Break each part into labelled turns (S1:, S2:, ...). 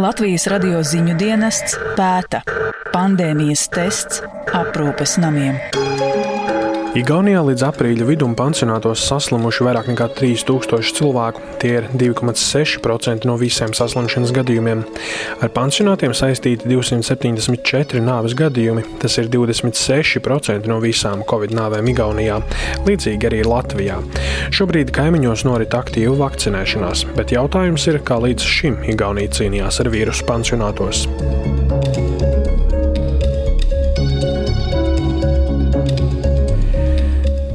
S1: Latvijas radio ziņu dienests pēta pandēmijas tests aprūpes namiem.
S2: Igaunijā līdz aprīļa vidum pansionātos saslimuši vairāk nekā 3000 cilvēku. Tie ir 2,6% no visiem saslimšanas gadījumiem. Ar pansionātiem saistīti 274 nāves gadījumi. Tas ir 26% no visām covid nāvēm Igaunijā. Līdzīgi arī Latvijā. Šobrīd kaimiņos norit aktīva vakcinēšanās, bet jautājums ir, kā līdz šim Igaunija cīnījās ar vīrusu pansionātos.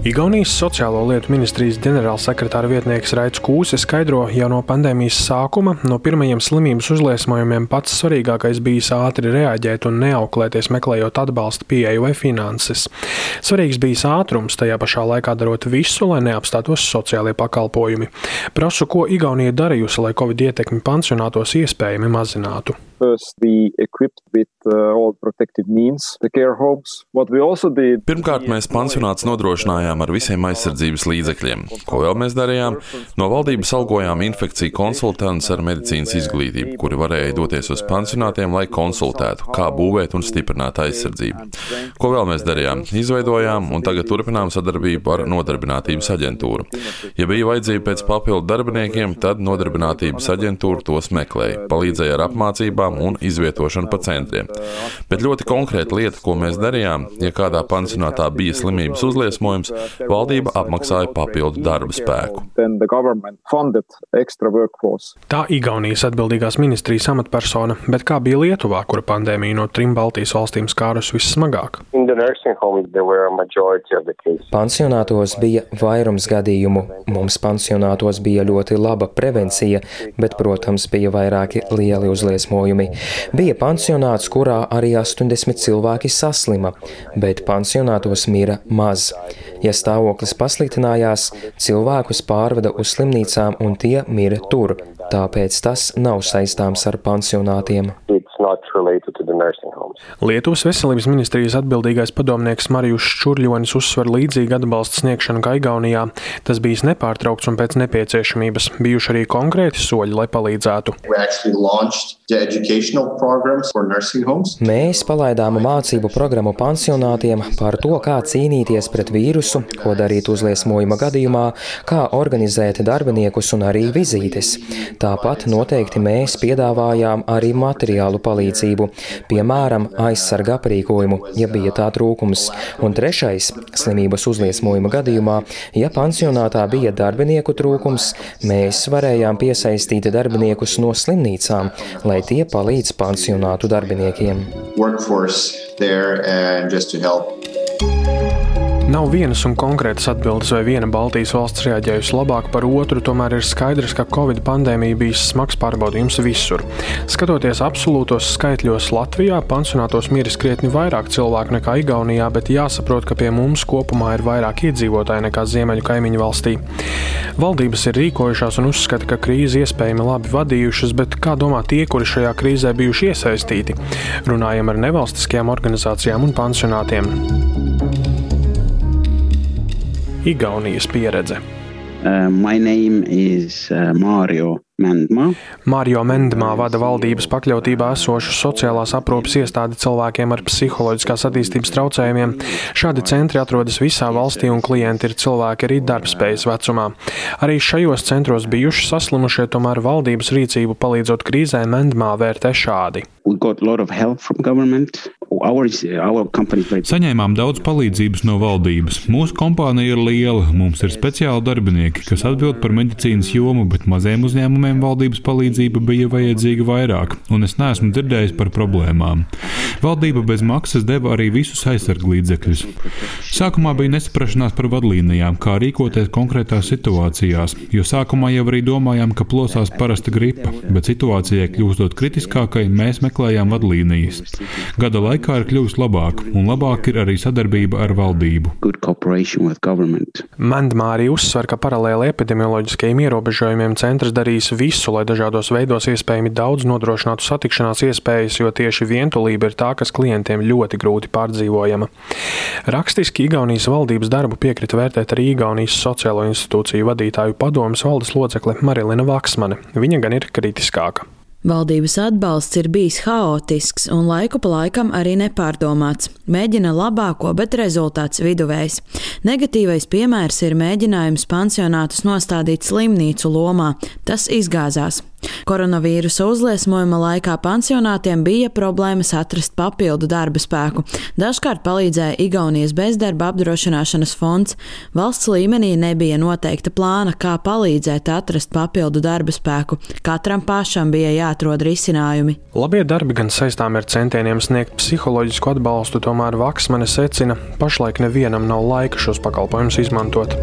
S2: Igaunijas sociālo lietu ministrijas ģenerālsekretāra vietnieks Raits Kūse skaidro, jau no pandēmijas sākuma no pirmajiem slimības uzliesmojumiem pats svarīgākais bijis ātri reaģēt un neauklēties meklējot atbalstu, pieeju vai finanses. Svarīgs bijis ātrums, tajā pašā laikā darot visu, lai neapstātos sociālie pakalpojumi. Prasu, ko Igaunija darījusi, lai Covid ietekmi pansionātos iespējami mazinātu. First,
S3: be equipped with uh, all protective means, the care homes. What we also did.
S4: Pirmkārt, mēs pansionāts nodrošinājām ar visiem aizsardzības līdzekļiem. Ko vēl mēs darījām? No valdības algojām infekciju konsultantus ar medicīnas izglītību, kuri varēja doties uz pansionātiem, lai konsultētu, kā būvēt un stiprināt aizsardzību. Ko vēl mēs darījām? Izveidojām un tagad turpinām sadarbību ar Nodarbinātības aģentūru. Ja bija vajadzība pēc papildu darbiniekiem, tad Nodarbinātības aģentūra tos meklēja, palīdzēja ar apmācībām slimībām un izvietošanu pa centriem. Bet ļoti konkrēta lieta, ko mēs darījām, ja kādā pansionātā bija slimības uzliesmojums, valdība apmaksāja papildu darba spēku.
S2: Tā Igaunijas atbildīgās ministrijas amatpersona, bet kā bija Lietuvā, kura pandēmija no trim Baltijas valstīm skārus vissmagāk?
S5: Pansionātos bija vairums gadījumu. Mums pansionātos bija ļoti laba prevencija, bet, protams, bija vairāki lieli uzliesmojumi gadījumi. Bija pansionāts, kurā arī 80 cilvēki saslima, bet pansionātos mira maz. Ja stāvoklis pasliktinājās, cilvēkus pārveda uz slimnīcām un tie mira tur, tāpēc tas nav saistāms ar pansionātiem.
S2: Lietuvas veselības ministrijas atbildīgais padomnieks Marijus Čurļonis uzsver līdzīgu atbalstu sniegšanu kā Igaunijā. Tas bijis nepārtraukts un pēc nepieciešamības. Bijuši arī konkrēti soļi, lai palīdzētu.
S5: Mēs palaidām mācību programmu pansionātiem par to, kā cīnīties pret vīrusu, ko darīt uzliesmojuma gadījumā, kā organizēt darbiniekus un arī vizītes. Tāpat noteikti mēs piedāvājām arī materiālu palīdzību, piemēram, aizsarga aprīkojumu, ja bija tā trūkums. Un trešais - slimības uzliesmojuma gadījumā, ja pansionātā bija darbinieku trūkums, mēs varējām piesaistīt darbiniekus no slimnīcām, lai tie palīdz pansionātu darbiniekiem. Workforce there and just to help
S2: Nav vienas un konkrētas atbildes, vai viena Baltijas valsts reaģējusi labāk par otru, tomēr ir skaidrs, ka Covid pandēmija bijis smags pārbaudījums visur. Skatoties absolūtos skaitļos, Latvijā pansionātos miris krietni vairāk cilvēku nekā Igaunijā, bet jāsaprot, ka pie mums kopumā ir vairāk iedzīvotāji nekā Ziemeļu kaimiņu valstī. Valdības ir rīkojušās un uzskata, ka krīzi iespējami labi vadījušas, bet kā domā tie, kuri šajā krīzē bijuši iesaistīti? Runājam ar nevalstiskajām organizācijām un pansionātiem. Igaunijas pieredze.
S6: Uh, my name is uh, Mario Mendmā.
S2: Mārio Mendmā vada valdības pakļautībā esošu sociālās aprūpes iestādi cilvēkiem ar psiholoģiskās attīstības traucējumiem. Šādi centri atrodas visā valstī un klienti ir cilvēki arī darbspējas vecumā. Arī šajos centros bijuši saslimušie, tomēr valdības rīcību palīdzot krīzē Mendmā vērtē šādi.
S7: Saņēmām daudz palīdzības no valdības. Mūsu kompānija ir liela, mums ir speciāli darbinieki, kas atbild par medicīnas jomu, bet maziem uzņēmumiem valdības palīdzība bija vajadzīga vairāk, un es neesmu dzirdējis par problēmām. Valdība bez maksas deva arī visus aizsargu līdzekļus. Sākumā bija nesaprašanās par vadlīnijām, kā rīkoties konkrētās situācijās, jo sākumā jau arī domājām, ka plosās parasta gripa, bet situācijai kļūstot kritiskākai, mēs meklējām vadlīnijas. Gada laikā ir kļuvis labāk, un labāk ir arī sadarbība ar valdību.
S2: Mandmā arī uzsver, ka paralēli epidemioloģiskajiem ierobežojumiem centrs darīs visu, lai dažādos veidos iespējami daudz nodrošinātu satikšanās iespējas, jo tieši vientulība ir tā, kas klientiem ļoti grūti pārdzīvojama. Rakstiski Igaunijas valdības darbu piekrita vērtēt arī Igaunijas sociālo institūciju vadītāju padomas valdes locekle Marilina Vaksmane. Viņa gan ir kritiskāka.
S1: Valdības atbalsts ir bijis haotisks un laiku pa laikam arī nepārdomāts. Mēģina labāko, bet rezultāts viduvējs. Negatīvais piemērs ir mēģinājums pansionātus nostādīt slimnīcu lomā. Tas izgāzās. Koronavīrusa uzliesmojuma laikā pansionātiem bija problēmas atrast papildu darba spēku. Dažkārt palīdzēja Igaunijas bezdarba apdrošināšanas fonds. Valsts līmenī nebija noteikta plāna, kā palīdzēt atrast papildu darba spēku. Katram pašam bija jāatrod risinājumi.
S2: Labie darbi gan saistām ar centieniem sniegt psiholoģisku atbalstu, tomēr Vaksmane secina, pašlaik nevienam nav laika šos pakalpojumus izmantot.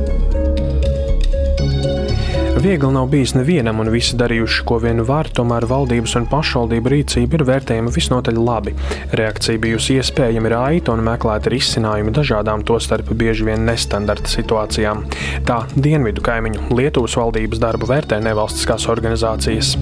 S2: Viegli nav bijis nevienam, un visi darījuši, ko vien var, tomēr valdības un pašvaldību rīcība ir vērtējama visnotaļ labi. Reakcija bijusi iespējama ir aita un meklēta risinājumi dažādām, tostarp bieži vien nestandarta situācijām. Tā dienvidu kaimiņu Lietuvas valdības darbu vērtē nevalstiskās organizācijas.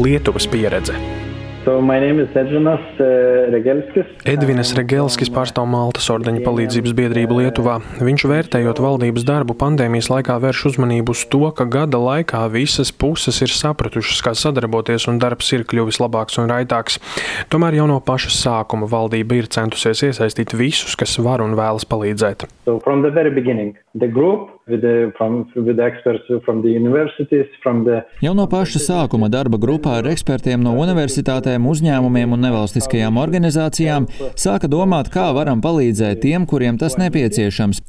S2: Lietuvas pieredze.
S8: So Edvinas, uh, Regelskis.
S2: Edvinas Regelskis pārstāv Maltas ordeņa palīdzības biedrību Lietuvā. Viņš vērtējot valdības darbu pandēmijas laikā vērš uzmanību uz to, ka gada laikā visas puses ir sapratušas, kā sadarboties un darbs ir kļuvis labāks un raitāks. Tomēr jau no paša sākuma valdība ir centusies iesaistīt visus, kas var un vēlas palīdzēt.
S8: So The, from,
S9: from the... Jau no paša sākuma darba grupā ar ekspertiem no universitātēm, uzņēmumiem un nevalstiskajām organizācijām sāka domāt, kā varam palīdzēt tiem, kuriem tas nepieciešams.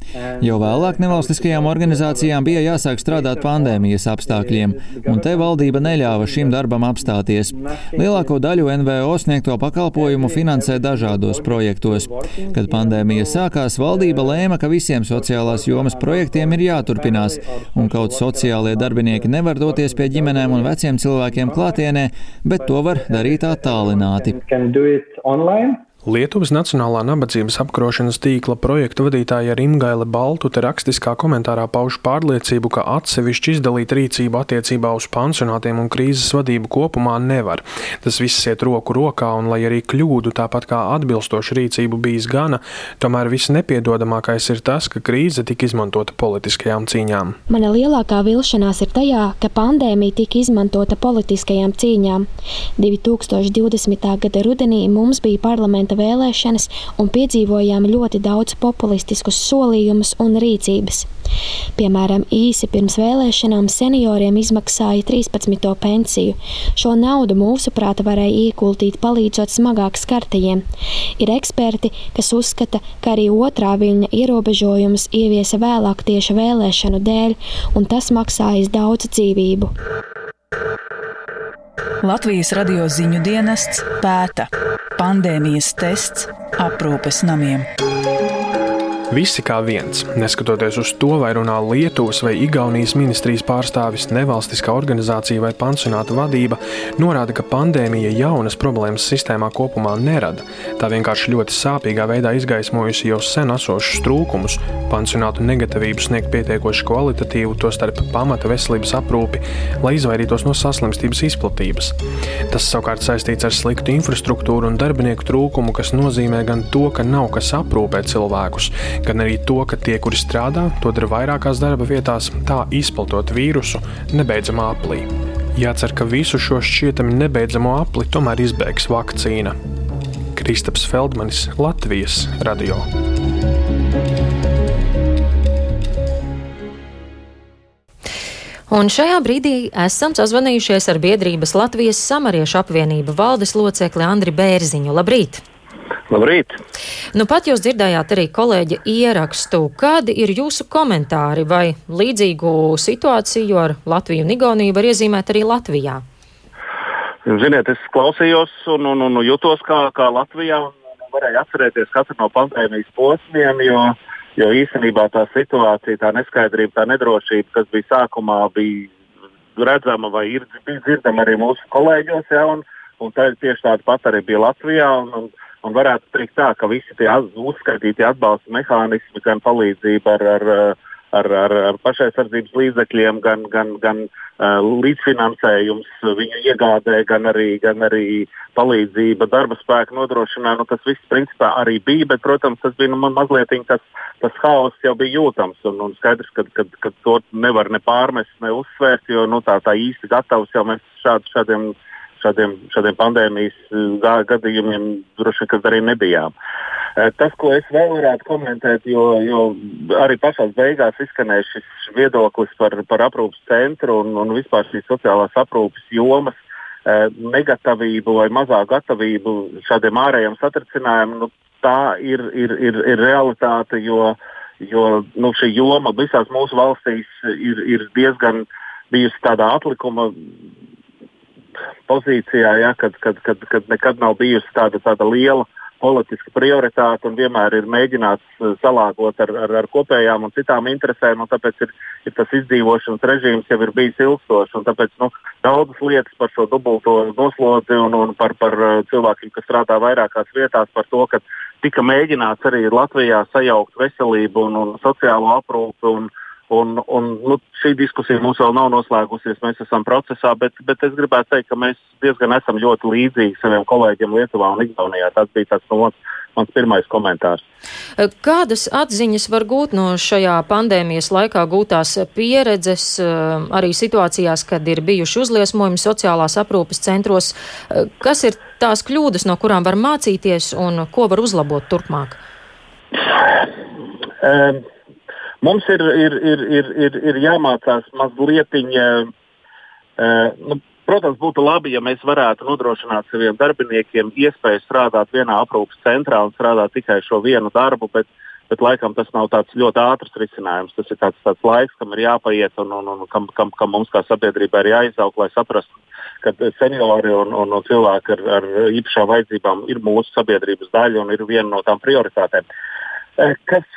S9: Jau vēlāk nevalstiskajām organizācijām bija jāsāk strādāt pandēmijas apstākļiem, un te valdība neļāva šim darbam apstāties. Lielāko daļu NVO sniegto pakalpojumu finansē dažādos projektos. Kad pandēmija sākās, valdība lēma, ka visiem sociālās jomas projektiem ir jāturpinās, un kaut sociālie darbinieki nevar doties pie ģimenēm un veciem cilvēkiem klātienē, bet to var darīt attālināti.
S2: Lietuvas Nacionālā nabadzības apkarošanas tīkla projektu vadītāja Rimgaila Baltute rakstiskā komentārā pauž pārliecību, ka atsevišķi izdalīt rīcību attiecībā uz pansionātiem un krīzes vadību kopumā nevar. Tas viss iet roku rokā, un lai arī kļūdu tāpat kā atbilstošu rīcību bijis gana, tomēr viss nepiedodamākais ir tas, ka krīze tika izmantota politiskajām cīņām.
S10: Mana lielākā vilšanās ir tajā, ka pandēmija tika izmantota politiskajām cīņām. 2020. gada rudenī mums bija parlamenta vēlēšanas un piedzīvojām ļoti daudz populistiskus solījumus un rīcības. Piemēram, īsi pirms vēlēšanām senioriem izmaksāja 13. pensiju. Šo naudu mūsuprāt varēja ieguldīt palīdzot smagāk skartajiem. Ir eksperti, kas uzskata, ka arī otrā viļņa ierobežojumus ieviesa vēlāk tieši vēlēšanu dēļ, un tas maksājas daudz dzīvību.
S1: Latvijas radio ziņu dienests pēta pandēmijas tests aprūpes namiem.
S2: Visi kā viens, neskatoties uz to, vai runā Lietuvas vai Igaunijas ministrijas pārstāvis, nevalstiskā organizācija vai pansionāta vadība, norāda, ka pandēmija jaunas problēmas sistēmā kopumā nerada. Tā vienkārši ļoti sāpīgā veidā izgaismojusi jau sen esošus trūkumus, pansionātu negatīvību sniegt pietiekoši kvalitatīvu, tostarp pamata veselības aprūpi, lai izvairītos no saslimstības izplatības. Tas savukārt saistīts ar sliktu infrastruktūru un darbinieku trūkumu, kas nozīmē gan to, ka nav kas aprūpē cilvēkus, gan arī to, ka tie, kuri strādā, to dara vairākās darba vietās, tā izplatot vīrusu nebeidzamā aplī. Jācer, ka visu šo šķietami nebeidzamo apli tomēr izbēgs vakcīna. Kristaps Feldmanis, Latvijas radio.
S11: Un šajā brīdī esam sazvanījušies ar biedrības Latvijas samariešu apvienību valdes locekli Andri Bērziņu. Labrīt!
S12: Labrīt!
S11: Nu, pat jūs dzirdējāt arī kolēģa ierakstu. Kādi ir jūsu komentāri vai līdzīgu situāciju ar Latviju un Igauniju var iezīmēt arī Latvijā?
S12: Ziniet, es klausījos un, un, un jutos kā, kā Latvijā un varēju atcerēties katru no pandēmijas posmiem, jo, jo īstenībā tā situācija, tā neskaidrība, tā nedrošība, kas bija sākumā, bija redzama vai ir dzirdama arī mūsu kolēģos, ja, un, un tā, tieši tāda pat arī bija Latvijā. Un, un, Un varētu teikt tā, ka visi tie uzskaitītie atbalsta mehānismi, gan palīdzība ar, ar, ar, ar, ar pašaizsardzības līdzekļiem, gan, gan, gan uh, līdzfinansējums viņu iegādē, gan arī, gan arī palīdzība darba spēka nodrošinājumā. Nu, tas viss principā arī bija, bet, protams, tas bija nu, mazliet tas, tas haoss jau bija jūtams. Un, un skaidrs, ka, ka, ka to nevar ne pārmest, ne uzsvērt, jo nu, tā, tā īsti gatavs jau mēs šād, šādiem šādiem, šādiem pandēmijas gadījumiem droši vien arī nebijām. Eh, tas, ko es vēl varētu komentēt, jo, jo arī pašā beigās izskanēja šis viedoklis par, par aprūpas centru un, un vispār šīs sociālās aprūpas jomas eh, negatavību vai mazāk gatavību šādiem ārējiem satricinājumiem. Nu, tā ir, ir, ir, ir realitāte, jo, jo nu, šī joma visās mūsu valstīs ir, ir diezgan bijusi tādā atlikuma pozīcijā, ja, kad, kad, kad, kad nekad nav bijusi tāda, tāda liela politiska prioritāte un vienmēr ir mēģināts uh, salāgot ar, ar, ar kopējām un citām interesēm. Un tāpēc ir, ir tas izdzīvošanas režīms jau ir bijis ilgstošs. Tāpēc nu, daudzas lietas par šo dubulto noslodzi un, un par, par uh, cilvēkiem, kas strādā vairākās vietās, par to, ka tika mēģināts arī Latvijā sajaukt veselību un, un sociālo aprūpi. Un, Un, un, nu, šī diskusija mums vēl nav noslēgusies, mēs esam procesā, bet, bet es gribētu teikt, ka mēs diezgan esam ļoti līdzīgi saviem kolēģiem Lietuvā un Igaunijā. Tas bija tas no mans, mans pirmais komentārs.
S11: Kādas atziņas var gūt no šajā pandēmijas laikā gūtās pieredzes, arī situācijās, kad ir bijuši uzliesmojumi sociālās aprūpes centros? Kas ir tās kļūdas, no kurām var mācīties un ko var uzlabot turpmāk?
S12: Um. Mums ir, ir, ir, ir, ir, ir jāmācās mazliet. Uh, nu, protams, būtu labi, ja mēs varētu nodrošināt saviem darbiniekiem iespēju strādāt vienā aprūpes centrā un strādāt tikai šo vienu darbu, bet, bet laikam tas nav tāds ļoti ātrs risinājums. Tas ir tāds, tāds laiks, kam ir jāpaiet un, un, un kam, kam, kam mums kā sabiedrībai ir jāizaug, lai saprastu, ka seniori un, un, un cilvēki ar, ar īpašām vajadzībām ir mūsu sabiedrības daļa un ir viena no tām prioritātēm. Uh, kas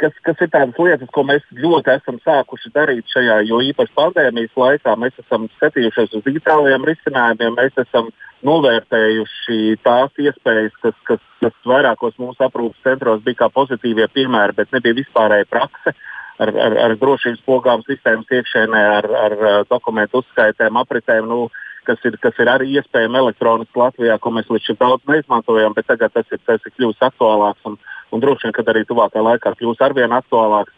S12: kas, kas ir tādas lietas, ko mēs ļoti esam sākuši darīt šajā, jo īpaši pandēmijas laikā mēs esam skatījušies uz digitālajiem risinājumiem, mēs esam novērtējuši tās iespējas, kas, kas, kas vairākos mūsu aprūpas centros bija kā pozitīvie piemēri, bet nebija vispārēja prakse. Ar, ar, ar drošības pogām sistēmas iekšēnē, ar, ar dokumentu uzskaitēm, apritēm, nu, kas, ir, kas ir arī iespējami elektroniski Latvijā, ko mēs līdz šim daudz neizmantojam, bet tagad tas ir, tas ir kļuvis aktuālāks. Un, un droši vien, kad arī tuvākā laikā kļūs arvien aktuālāks.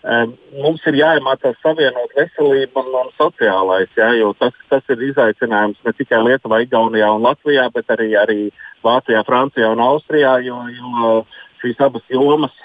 S12: Mums ir jāiemācās savienot veselību un, un sociālais, ja, jo tas, tas ir izaicinājums ne tikai Lietuvā, Igaunijā un Latvijā, bet arī, arī Vācijā, Francijā un Austrijā, jo, jo šīs abas jomas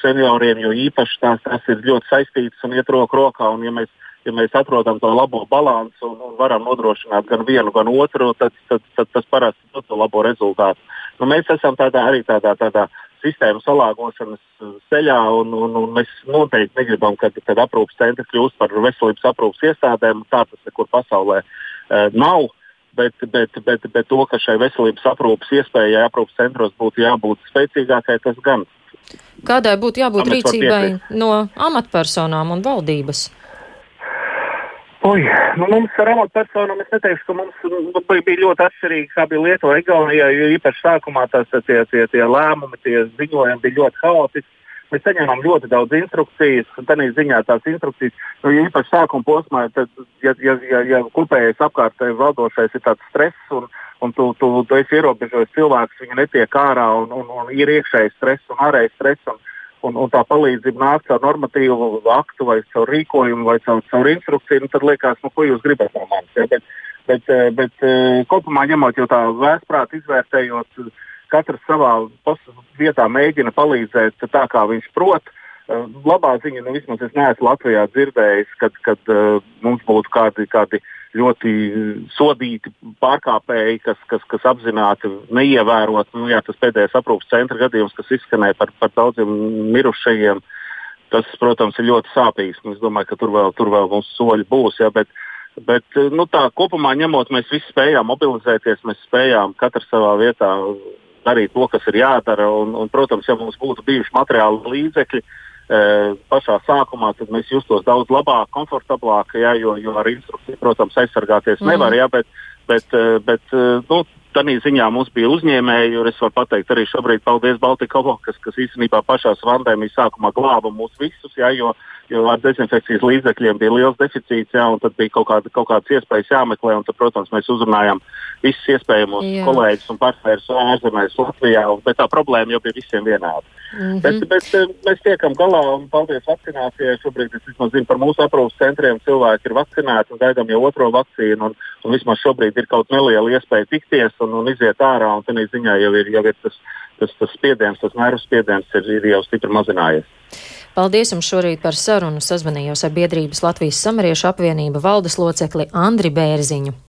S12: senioriem, jo īpaši tās, tās ir ļoti saistītas un iet roku rokā. Un, ja mēs, ja mēs atrodam to labo balansu un, un varam nodrošināt gan vienu, gan otru, tad, tad, tad tas parasti dod to labo rezultātu. Nu, mēs esam tādā, arī tādā, tādā sistēmu salāgošanas uh, ceļā, un, un, un mēs noteikti negribam, ka tad aprūpas centri kļūst par veselības aprūpas iestādēm. Tā tas nekur pasaulē uh, nav. Bet, bet, bet, bet to, ka šai veselības aprūpas iespējai aprūpas centros būtu jābūt spēcīgākai, tas gan.
S11: Kādai būtu jābūt rīcībai no amatpersonām un valdības?
S12: Oi, nu mums ar amatpersonām es neteikšu, ka mums nu, bija ļoti atšķirīgi, kā bija Lietuvā, Igaunijā, jo īpaši sākumā tās tie, tie, tie lēmumi, tie ziņojumi bija ļoti haotiski. Mēs saņēmām ļoti daudz instrukcijas, un tādā ziņā tās instrukcijas, nu, ja īpaši sākuma posmā, tad, ja, ja, ja, ja kopējais apkārtēji valdošais ir tāds stress, un, un tu, tu, tu esi ierobežojis cilvēkus, viņi netiek ārā, un, un, un ir iekšējais stress un ārējais stress. Un, un, un tā palīdzība nāk caur normatīvu aktu vai caur rīkojumu vai caur, caur instrukciju, nu, tad liekas, nu, ko jūs gribat no manis. Ja? Bet, bet, eh, bet eh, kopumā ņemot jau tā vēsprāt, izvērtējot, katrs savā vietā mēģina palīdzēt tā, kā viņš prot. Eh, labā ziņa, nu vismaz es neesmu Latvijā dzirdējis, kad, kad mums būtu kādi, kādi uh, ļoti sodīti pārkāpēji, kas, kas, kas apzināti neievērot. Nu, jā, tas pēdējais aprūpas centra gadījums, kas izskanēja par, par daudziem mirušajiem, tas, protams, ir ļoti sāpīgs. Es domāju, ka tur vēl, tur vēl mums soļi būs. Jā, bet, bet nu, tā, kopumā ņemot, mēs visi spējām mobilizēties, mēs spējām katrs savā vietā darīt to, kas ir jādara. Un, un, protams, ja mums būtu bijuši materiāli līdzekļi, pašā sākumā, tad mēs justos daudz labāk, komfortablāk, jā, jo, jo ar instrukciju, protams, aizsargāties mm. nevar. Jā, bet, bet, bet nu, tādā ziņā mums bija uzņēmēji, un es varu pateikt arī šobrīd paldies Baltikovo, kas, kas īstenībā pašā pandēmijas sākumā glāba mūs visus, jā, jo jo ar dezinfekcijas līdzekļiem bija liels deficīts, jā, un tad bija kaut, kāda, kaut kādas iespējas jāmeklē. Tad, protams, mēs uzrunājām visus iespējamos jā. kolēģus un partnerus ārzemēs, Latvijā, un, bet tā problēma jau bija visiem vienāda. Mm -hmm. bet, bet eh, mēs tiekam galā un paldies vakcinācijai. Šobrīd es vismaz zinu par mūsu aprūpas centriem. Cilvēki ir vakcinēti un gaidām jau otro vakcīnu. Un, un vismaz šobrīd ir kaut neliela iespēja tikties un, un iziet ārā. Un tādā ziņā jau ir, jau ir tas, tas, tas spiediens, tas nervu spiediens ir, ir jau stipri mazinājies.
S11: Paldies jums šorīt par sarunu. Sazvanījos ar biedrības Latvijas samariešu apvienība valdes locekli Andri Bērziņu.